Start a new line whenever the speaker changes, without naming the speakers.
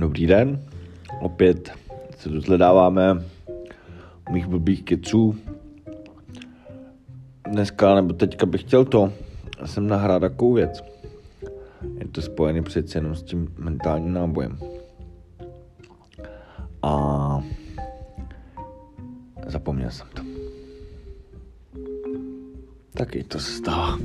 Dobrý den, opět se dozhledáváme u mých blbých keců. Dneska nebo teďka bych chtěl to, jsem nahrát takovou věc. Je to spojené přeci jenom s tím mentálním nábojem. A zapomněl jsem to. Taky to se stává.